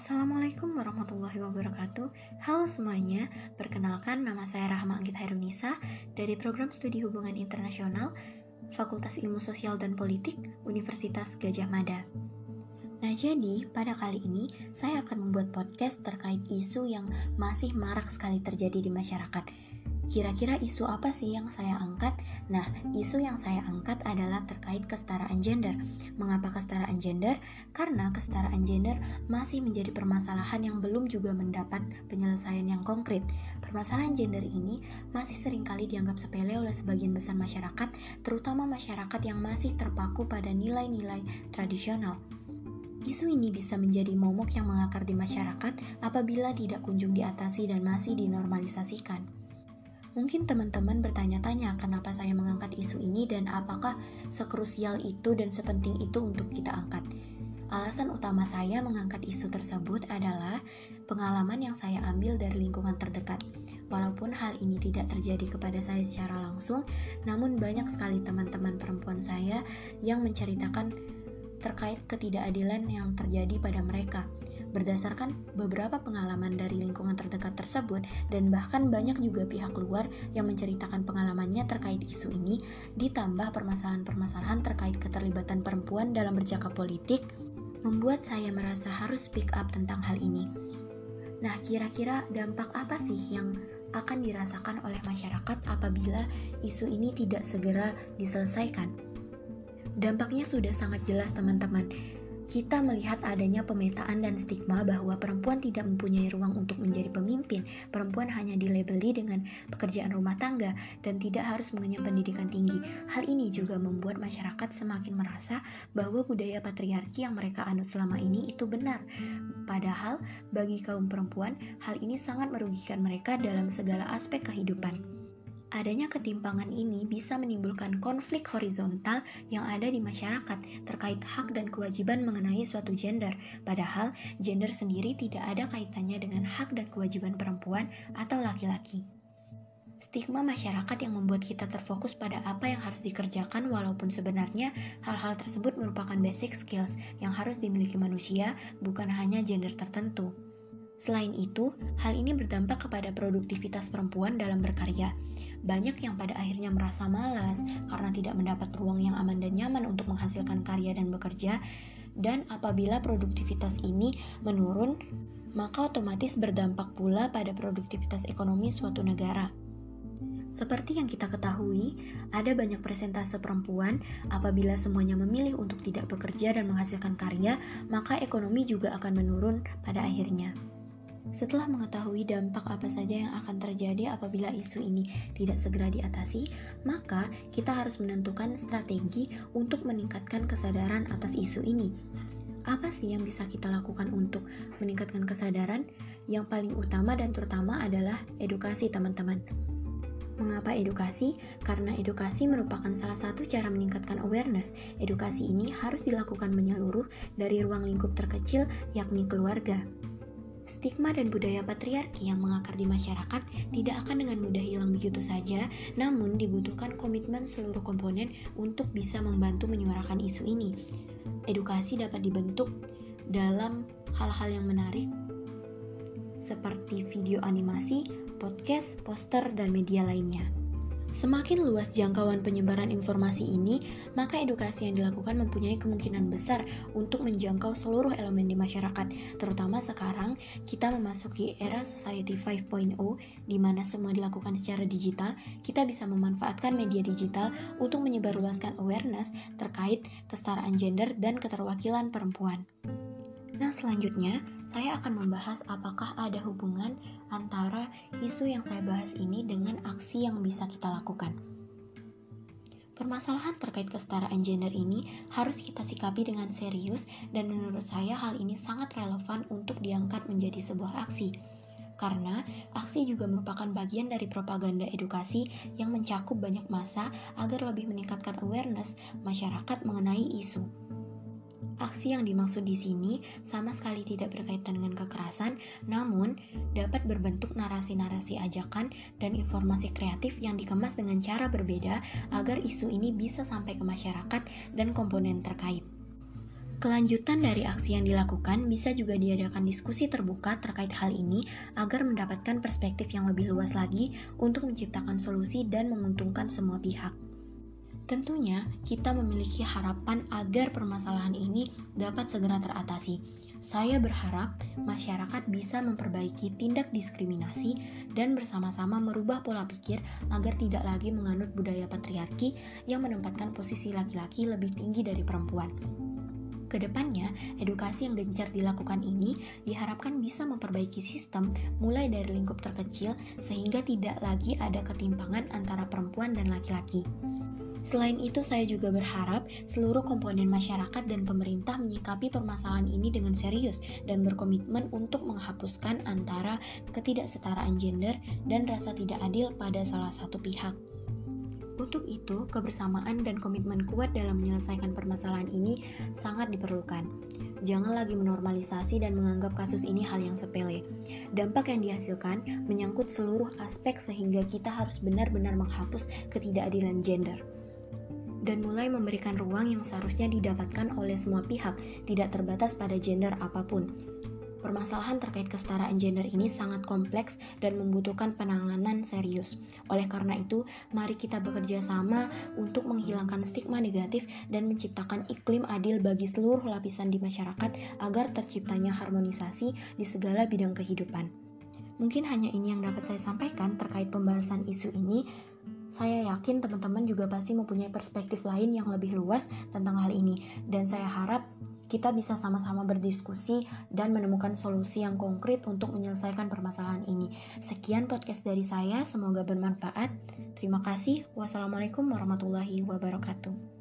Assalamualaikum warahmatullahi wabarakatuh. Halo semuanya, perkenalkan nama saya Rahma Anggit Hairunisa dari Program Studi Hubungan Internasional Fakultas Ilmu Sosial dan Politik Universitas Gajah Mada. Nah jadi, pada kali ini saya akan membuat podcast terkait isu yang masih marak sekali terjadi di masyarakat Kira-kira isu apa sih yang saya angkat? Nah, isu yang saya angkat adalah terkait kesetaraan gender. Mengapa kesetaraan gender? Karena kesetaraan gender masih menjadi permasalahan yang belum juga mendapat penyelesaian yang konkret. Permasalahan gender ini masih sering kali dianggap sepele oleh sebagian besar masyarakat, terutama masyarakat yang masih terpaku pada nilai-nilai tradisional. Isu ini bisa menjadi momok yang mengakar di masyarakat apabila tidak kunjung diatasi dan masih dinormalisasikan. Mungkin teman-teman bertanya-tanya kenapa saya mengangkat isu ini dan apakah sekrusial itu dan sepenting itu untuk kita angkat. Alasan utama saya mengangkat isu tersebut adalah pengalaman yang saya ambil dari lingkungan terdekat. Walaupun hal ini tidak terjadi kepada saya secara langsung, namun banyak sekali teman-teman perempuan saya yang menceritakan terkait ketidakadilan yang terjadi pada mereka berdasarkan beberapa pengalaman dari lingkungan terdekat tersebut dan bahkan banyak juga pihak luar yang menceritakan pengalamannya terkait isu ini ditambah permasalahan-permasalahan terkait keterlibatan perempuan dalam bercakap politik membuat saya merasa harus speak up tentang hal ini. Nah, kira-kira dampak apa sih yang akan dirasakan oleh masyarakat apabila isu ini tidak segera diselesaikan? Dampaknya sudah sangat jelas, teman-teman kita melihat adanya pemetaan dan stigma bahwa perempuan tidak mempunyai ruang untuk menjadi pemimpin. Perempuan hanya dilabeli dengan pekerjaan rumah tangga dan tidak harus mengenyam pendidikan tinggi. Hal ini juga membuat masyarakat semakin merasa bahwa budaya patriarki yang mereka anut selama ini itu benar. Padahal bagi kaum perempuan, hal ini sangat merugikan mereka dalam segala aspek kehidupan. Adanya ketimpangan ini bisa menimbulkan konflik horizontal yang ada di masyarakat terkait hak dan kewajiban mengenai suatu gender, padahal gender sendiri tidak ada kaitannya dengan hak dan kewajiban perempuan atau laki-laki. Stigma masyarakat yang membuat kita terfokus pada apa yang harus dikerjakan walaupun sebenarnya hal-hal tersebut merupakan basic skills yang harus dimiliki manusia, bukan hanya gender tertentu. Selain itu, hal ini berdampak kepada produktivitas perempuan dalam berkarya. Banyak yang pada akhirnya merasa malas karena tidak mendapat ruang yang aman dan nyaman untuk menghasilkan karya dan bekerja. Dan apabila produktivitas ini menurun, maka otomatis berdampak pula pada produktivitas ekonomi suatu negara. Seperti yang kita ketahui, ada banyak presentase perempuan apabila semuanya memilih untuk tidak bekerja dan menghasilkan karya, maka ekonomi juga akan menurun pada akhirnya. Setelah mengetahui dampak apa saja yang akan terjadi apabila isu ini tidak segera diatasi, maka kita harus menentukan strategi untuk meningkatkan kesadaran atas isu ini. Apa sih yang bisa kita lakukan untuk meningkatkan kesadaran? Yang paling utama dan terutama adalah edukasi, teman-teman. Mengapa edukasi? Karena edukasi merupakan salah satu cara meningkatkan awareness. Edukasi ini harus dilakukan menyeluruh dari ruang lingkup terkecil, yakni keluarga. Stigma dan budaya patriarki yang mengakar di masyarakat tidak akan dengan mudah hilang begitu saja, namun dibutuhkan komitmen seluruh komponen untuk bisa membantu menyuarakan isu ini. Edukasi dapat dibentuk dalam hal-hal yang menarik seperti video animasi, podcast, poster, dan media lainnya. Semakin luas jangkauan penyebaran informasi ini, maka edukasi yang dilakukan mempunyai kemungkinan besar untuk menjangkau seluruh elemen di masyarakat. Terutama sekarang kita memasuki era society 5.0 di mana semua dilakukan secara digital, kita bisa memanfaatkan media digital untuk menyebarluaskan awareness terkait kesetaraan gender dan keterwakilan perempuan. Nah, selanjutnya saya akan membahas apakah ada hubungan antara isu yang saya bahas ini dengan aksi yang bisa kita lakukan. Permasalahan terkait kesetaraan gender ini harus kita sikapi dengan serius dan menurut saya hal ini sangat relevan untuk diangkat menjadi sebuah aksi. Karena aksi juga merupakan bagian dari propaganda edukasi yang mencakup banyak masa agar lebih meningkatkan awareness masyarakat mengenai isu. Aksi yang dimaksud di sini sama sekali tidak berkaitan dengan kekerasan, namun dapat berbentuk narasi-narasi ajakan dan informasi kreatif yang dikemas dengan cara berbeda agar isu ini bisa sampai ke masyarakat dan komponen terkait. Kelanjutan dari aksi yang dilakukan bisa juga diadakan diskusi terbuka terkait hal ini agar mendapatkan perspektif yang lebih luas lagi untuk menciptakan solusi dan menguntungkan semua pihak. Tentunya, kita memiliki harapan agar permasalahan ini dapat segera teratasi. Saya berharap masyarakat bisa memperbaiki tindak diskriminasi dan bersama-sama merubah pola pikir agar tidak lagi menganut budaya patriarki yang menempatkan posisi laki-laki lebih tinggi dari perempuan. Ke depannya, edukasi yang gencar dilakukan ini diharapkan bisa memperbaiki sistem mulai dari lingkup terkecil sehingga tidak lagi ada ketimpangan antara perempuan dan laki-laki. Selain itu, saya juga berharap seluruh komponen masyarakat dan pemerintah menyikapi permasalahan ini dengan serius dan berkomitmen untuk menghapuskan antara ketidaksetaraan gender dan rasa tidak adil pada salah satu pihak. Untuk itu, kebersamaan dan komitmen kuat dalam menyelesaikan permasalahan ini sangat diperlukan. Jangan lagi menormalisasi dan menganggap kasus ini hal yang sepele. Dampak yang dihasilkan menyangkut seluruh aspek sehingga kita harus benar-benar menghapus ketidakadilan gender dan mulai memberikan ruang yang seharusnya didapatkan oleh semua pihak, tidak terbatas pada gender apa pun. Permasalahan terkait kesetaraan gender ini sangat kompleks dan membutuhkan penanganan serius. Oleh karena itu, mari kita bekerja sama untuk menghilangkan stigma negatif dan menciptakan iklim adil bagi seluruh lapisan di masyarakat agar terciptanya harmonisasi di segala bidang kehidupan. Mungkin hanya ini yang dapat saya sampaikan terkait pembahasan isu ini. Saya yakin teman-teman juga pasti mempunyai perspektif lain yang lebih luas tentang hal ini, dan saya harap kita bisa sama-sama berdiskusi dan menemukan solusi yang konkret untuk menyelesaikan permasalahan ini. Sekian podcast dari saya, semoga bermanfaat. Terima kasih. Wassalamualaikum warahmatullahi wabarakatuh.